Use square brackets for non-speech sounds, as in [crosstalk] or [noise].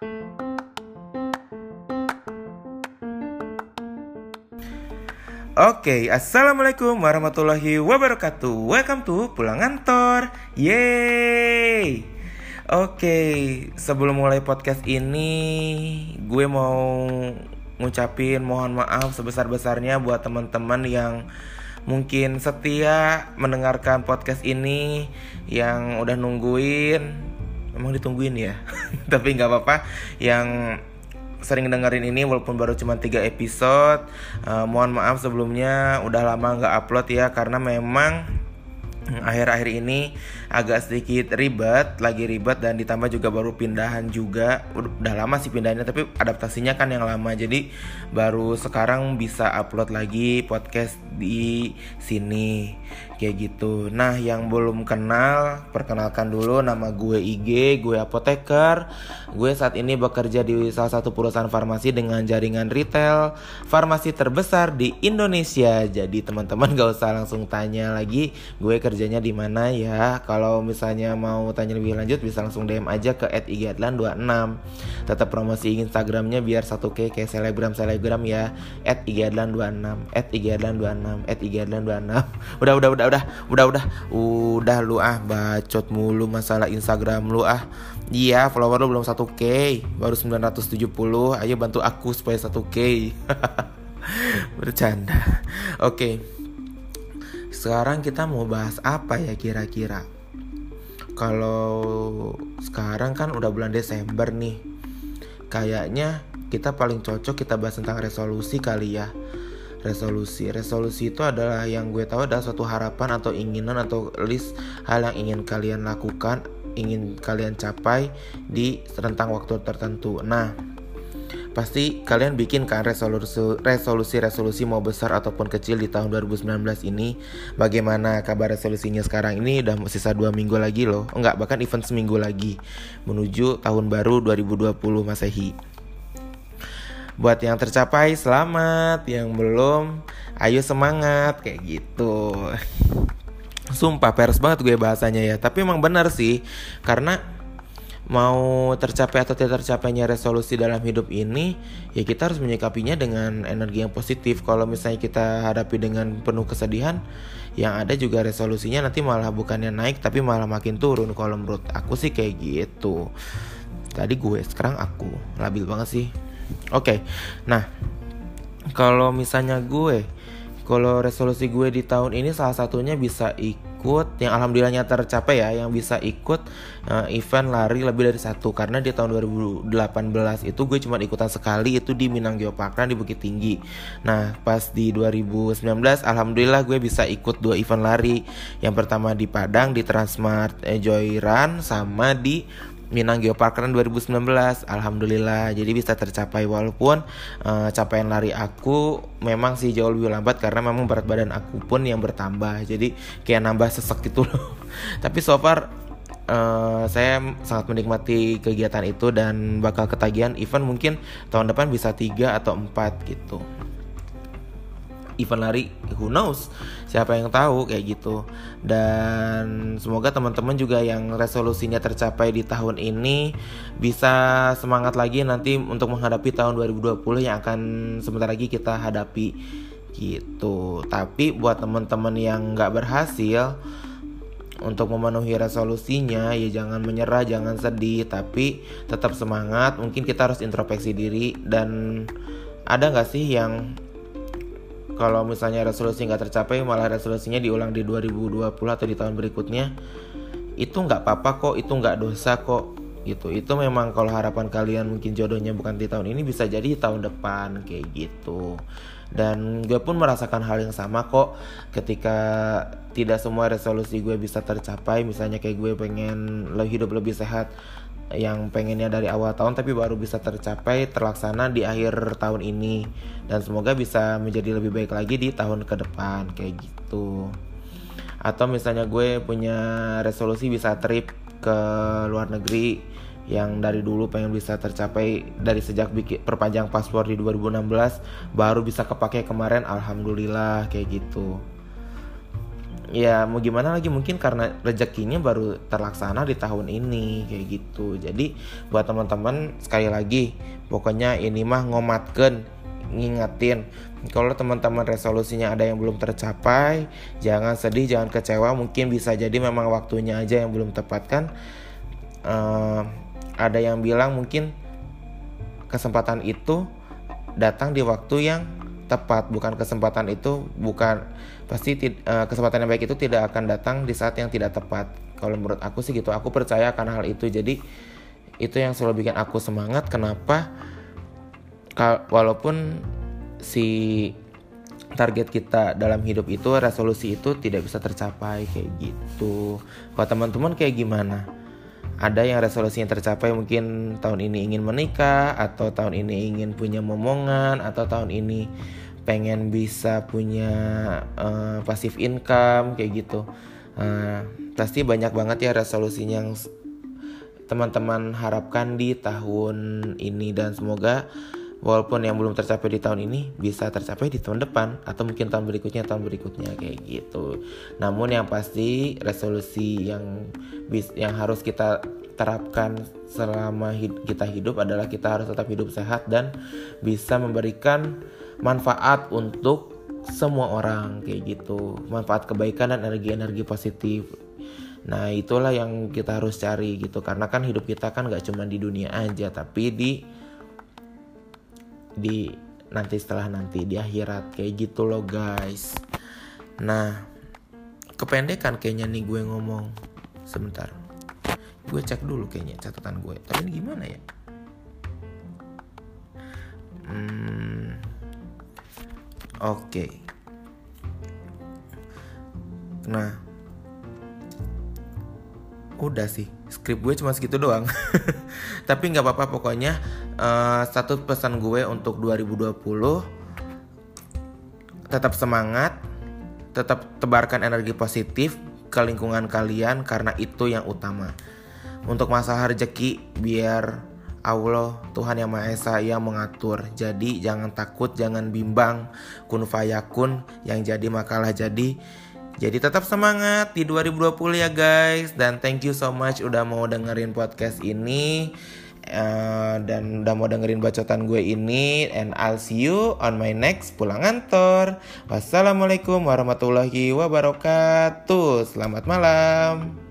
Oke, assalamualaikum warahmatullahi wabarakatuh. Welcome to Pulang Kantor. Yeay. Oke, sebelum mulai podcast ini, gue mau ngucapin mohon maaf sebesar-besarnya buat teman-teman yang mungkin setia mendengarkan podcast ini yang udah nungguin emang ditungguin ya? [laughs] Tapi nggak apa-apa. Yang sering dengerin ini walaupun baru cuma 3 episode uh, mohon maaf sebelumnya udah lama nggak upload ya karena memang [laughs] akhir-akhir ini agak sedikit ribet, lagi ribet dan ditambah juga baru pindahan juga. Udah lama sih pindahnya tapi adaptasinya kan yang lama. Jadi baru sekarang bisa upload lagi podcast di sini kayak gitu. Nah, yang belum kenal, perkenalkan dulu nama gue IG, gue apoteker. Gue saat ini bekerja di salah satu perusahaan farmasi dengan jaringan retail farmasi terbesar di Indonesia. Jadi teman-teman [laughs] gak usah langsung tanya lagi gue kerjanya di mana ya. Kalau misalnya mau tanya lebih lanjut bisa langsung DM aja ke @igadlan26. Tetap promosi Instagramnya biar satu k kayak selebgram selebgram ya. @igadlan26, @igadlan26, @igadlan26. Udah udah udah udah udah udah udah lu ah bacot mulu masalah Instagram lu ah iya follower lu belum 1k baru 970 ayo bantu aku supaya 1k [laughs] bercanda oke okay. Sekarang kita mau bahas apa ya kira-kira kalau sekarang kan udah bulan Desember nih kayaknya kita paling cocok kita bahas tentang resolusi kali ya resolusi. Resolusi itu adalah yang gue tahu adalah suatu harapan atau inginan atau list hal yang ingin kalian lakukan, ingin kalian capai di rentang waktu tertentu. Nah, pasti kalian bikin kan resolusi resolusi resolusi mau besar ataupun kecil di tahun 2019 ini. Bagaimana kabar resolusinya sekarang ini? Udah sisa dua minggu lagi loh. Enggak bahkan event seminggu lagi. Menuju tahun baru 2020 masehi. Buat yang tercapai selamat, yang belum ayo semangat. Kayak gitu. Sumpah pers banget gue bahasanya ya, tapi emang benar sih karena mau tercapai atau tidak tercapainya resolusi dalam hidup ini ya kita harus menyikapinya dengan energi yang positif. Kalau misalnya kita hadapi dengan penuh kesedihan yang ada juga resolusinya nanti malah bukannya naik tapi malah makin turun. Kalau menurut aku sih kayak gitu. Tadi gue sekarang aku. Labil banget sih. Oke, okay. nah kalau misalnya gue, kalau resolusi gue di tahun ini salah satunya bisa ikut, yang alhamdulillahnya tercapai ya, yang bisa ikut uh, event lari lebih dari satu karena di tahun 2018 itu gue cuma ikutan sekali itu di Minang Geopakran di Bukit Tinggi. Nah pas di 2019 alhamdulillah gue bisa ikut dua event lari, yang pertama di Padang di Transmart eh, Joy Run sama di Minang Geopark 2019 Alhamdulillah jadi bisa tercapai. Walaupun uh, capaian lari aku memang sih jauh lebih lambat karena memang berat badan aku pun yang bertambah. Jadi kayak nambah sesek gitu loh. [laughs] Tapi so far uh, saya sangat menikmati kegiatan itu dan bakal ketagihan. Event mungkin tahun depan bisa tiga atau empat gitu event lari who knows? Siapa yang tahu kayak gitu. Dan semoga teman-teman juga yang resolusinya tercapai di tahun ini bisa semangat lagi nanti untuk menghadapi tahun 2020 yang akan sebentar lagi kita hadapi gitu. Tapi buat teman-teman yang nggak berhasil untuk memenuhi resolusinya ya jangan menyerah jangan sedih tapi tetap semangat. Mungkin kita harus introspeksi diri. Dan ada nggak sih yang kalau misalnya resolusi nggak tercapai malah resolusinya diulang di 2020 atau di tahun berikutnya. Itu nggak apa-apa kok itu nggak dosa kok gitu. Itu memang kalau harapan kalian mungkin jodohnya bukan di tahun ini bisa jadi di tahun depan kayak gitu. Dan gue pun merasakan hal yang sama kok. Ketika tidak semua resolusi gue bisa tercapai misalnya kayak gue pengen hidup lebih sehat yang pengennya dari awal tahun tapi baru bisa tercapai terlaksana di akhir tahun ini. Dan semoga bisa menjadi lebih baik lagi di tahun ke depan kayak gitu. Atau misalnya gue punya resolusi bisa trip ke luar negeri yang dari dulu pengen bisa tercapai dari sejak bikin perpanjang paspor di 2016 baru bisa kepake kemarin alhamdulillah kayak gitu ya mau gimana lagi? Mungkin karena rezekinya baru terlaksana di tahun ini kayak gitu. Jadi buat teman-teman sekali lagi pokoknya ini mah ngomatkan ngingetin. Kalau teman-teman resolusinya ada yang belum tercapai jangan sedih jangan kecewa. Mungkin bisa jadi memang waktunya aja yang belum tepat kan? Uh, ada yang bilang mungkin kesempatan itu datang di waktu yang tepat bukan kesempatan itu bukan pasti uh, kesempatan yang baik itu tidak akan datang di saat yang tidak tepat. Kalau menurut aku sih gitu aku percaya akan hal itu. Jadi itu yang selalu bikin aku semangat. Kenapa? Walaupun si target kita dalam hidup itu resolusi itu tidak bisa tercapai kayak gitu. Kalau teman-teman kayak gimana ada yang resolusi yang tercapai mungkin tahun ini ingin menikah atau tahun ini ingin punya momongan atau tahun ini pengen bisa punya uh, pasif income kayak gitu. Uh, pasti banyak banget ya resolusinya yang teman-teman harapkan di tahun ini. Dan semoga walaupun yang belum tercapai di tahun ini bisa tercapai di tahun depan atau mungkin tahun berikutnya tahun berikutnya kayak gitu. Namun yang pasti resolusi yang yang harus kita terapkan selama hid kita hidup adalah kita harus tetap hidup sehat dan bisa memberikan manfaat untuk semua orang kayak gitu. Manfaat kebaikan dan energi-energi positif. Nah itulah yang kita harus cari gitu karena kan hidup kita kan gak cuma di dunia aja tapi di di nanti setelah nanti di akhirat kayak gitu loh guys. Nah kependekan kayaknya nih gue ngomong. Sebentar. Gue cek dulu kayaknya catatan gue. Tapi ini gimana ya? Hmm, oke. Okay. nah udah sih. Skrip gue cuma segitu doang. [laughs] Tapi nggak apa-apa pokoknya uh, satu pesan gue untuk 2020 tetap semangat tetap tebarkan energi positif ke lingkungan kalian karena itu yang utama. Untuk masalah rezeki biar Allah Tuhan yang Maha Esa yang mengatur. Jadi jangan takut jangan bimbang Kun fayakun yang jadi makalah jadi. Jadi tetap semangat di 2020 ya guys. Dan thank you so much udah mau dengerin podcast ini uh, dan udah mau dengerin bacotan gue ini and I'll see you on my next pulang kantor. Wassalamualaikum warahmatullahi wabarakatuh. Selamat malam.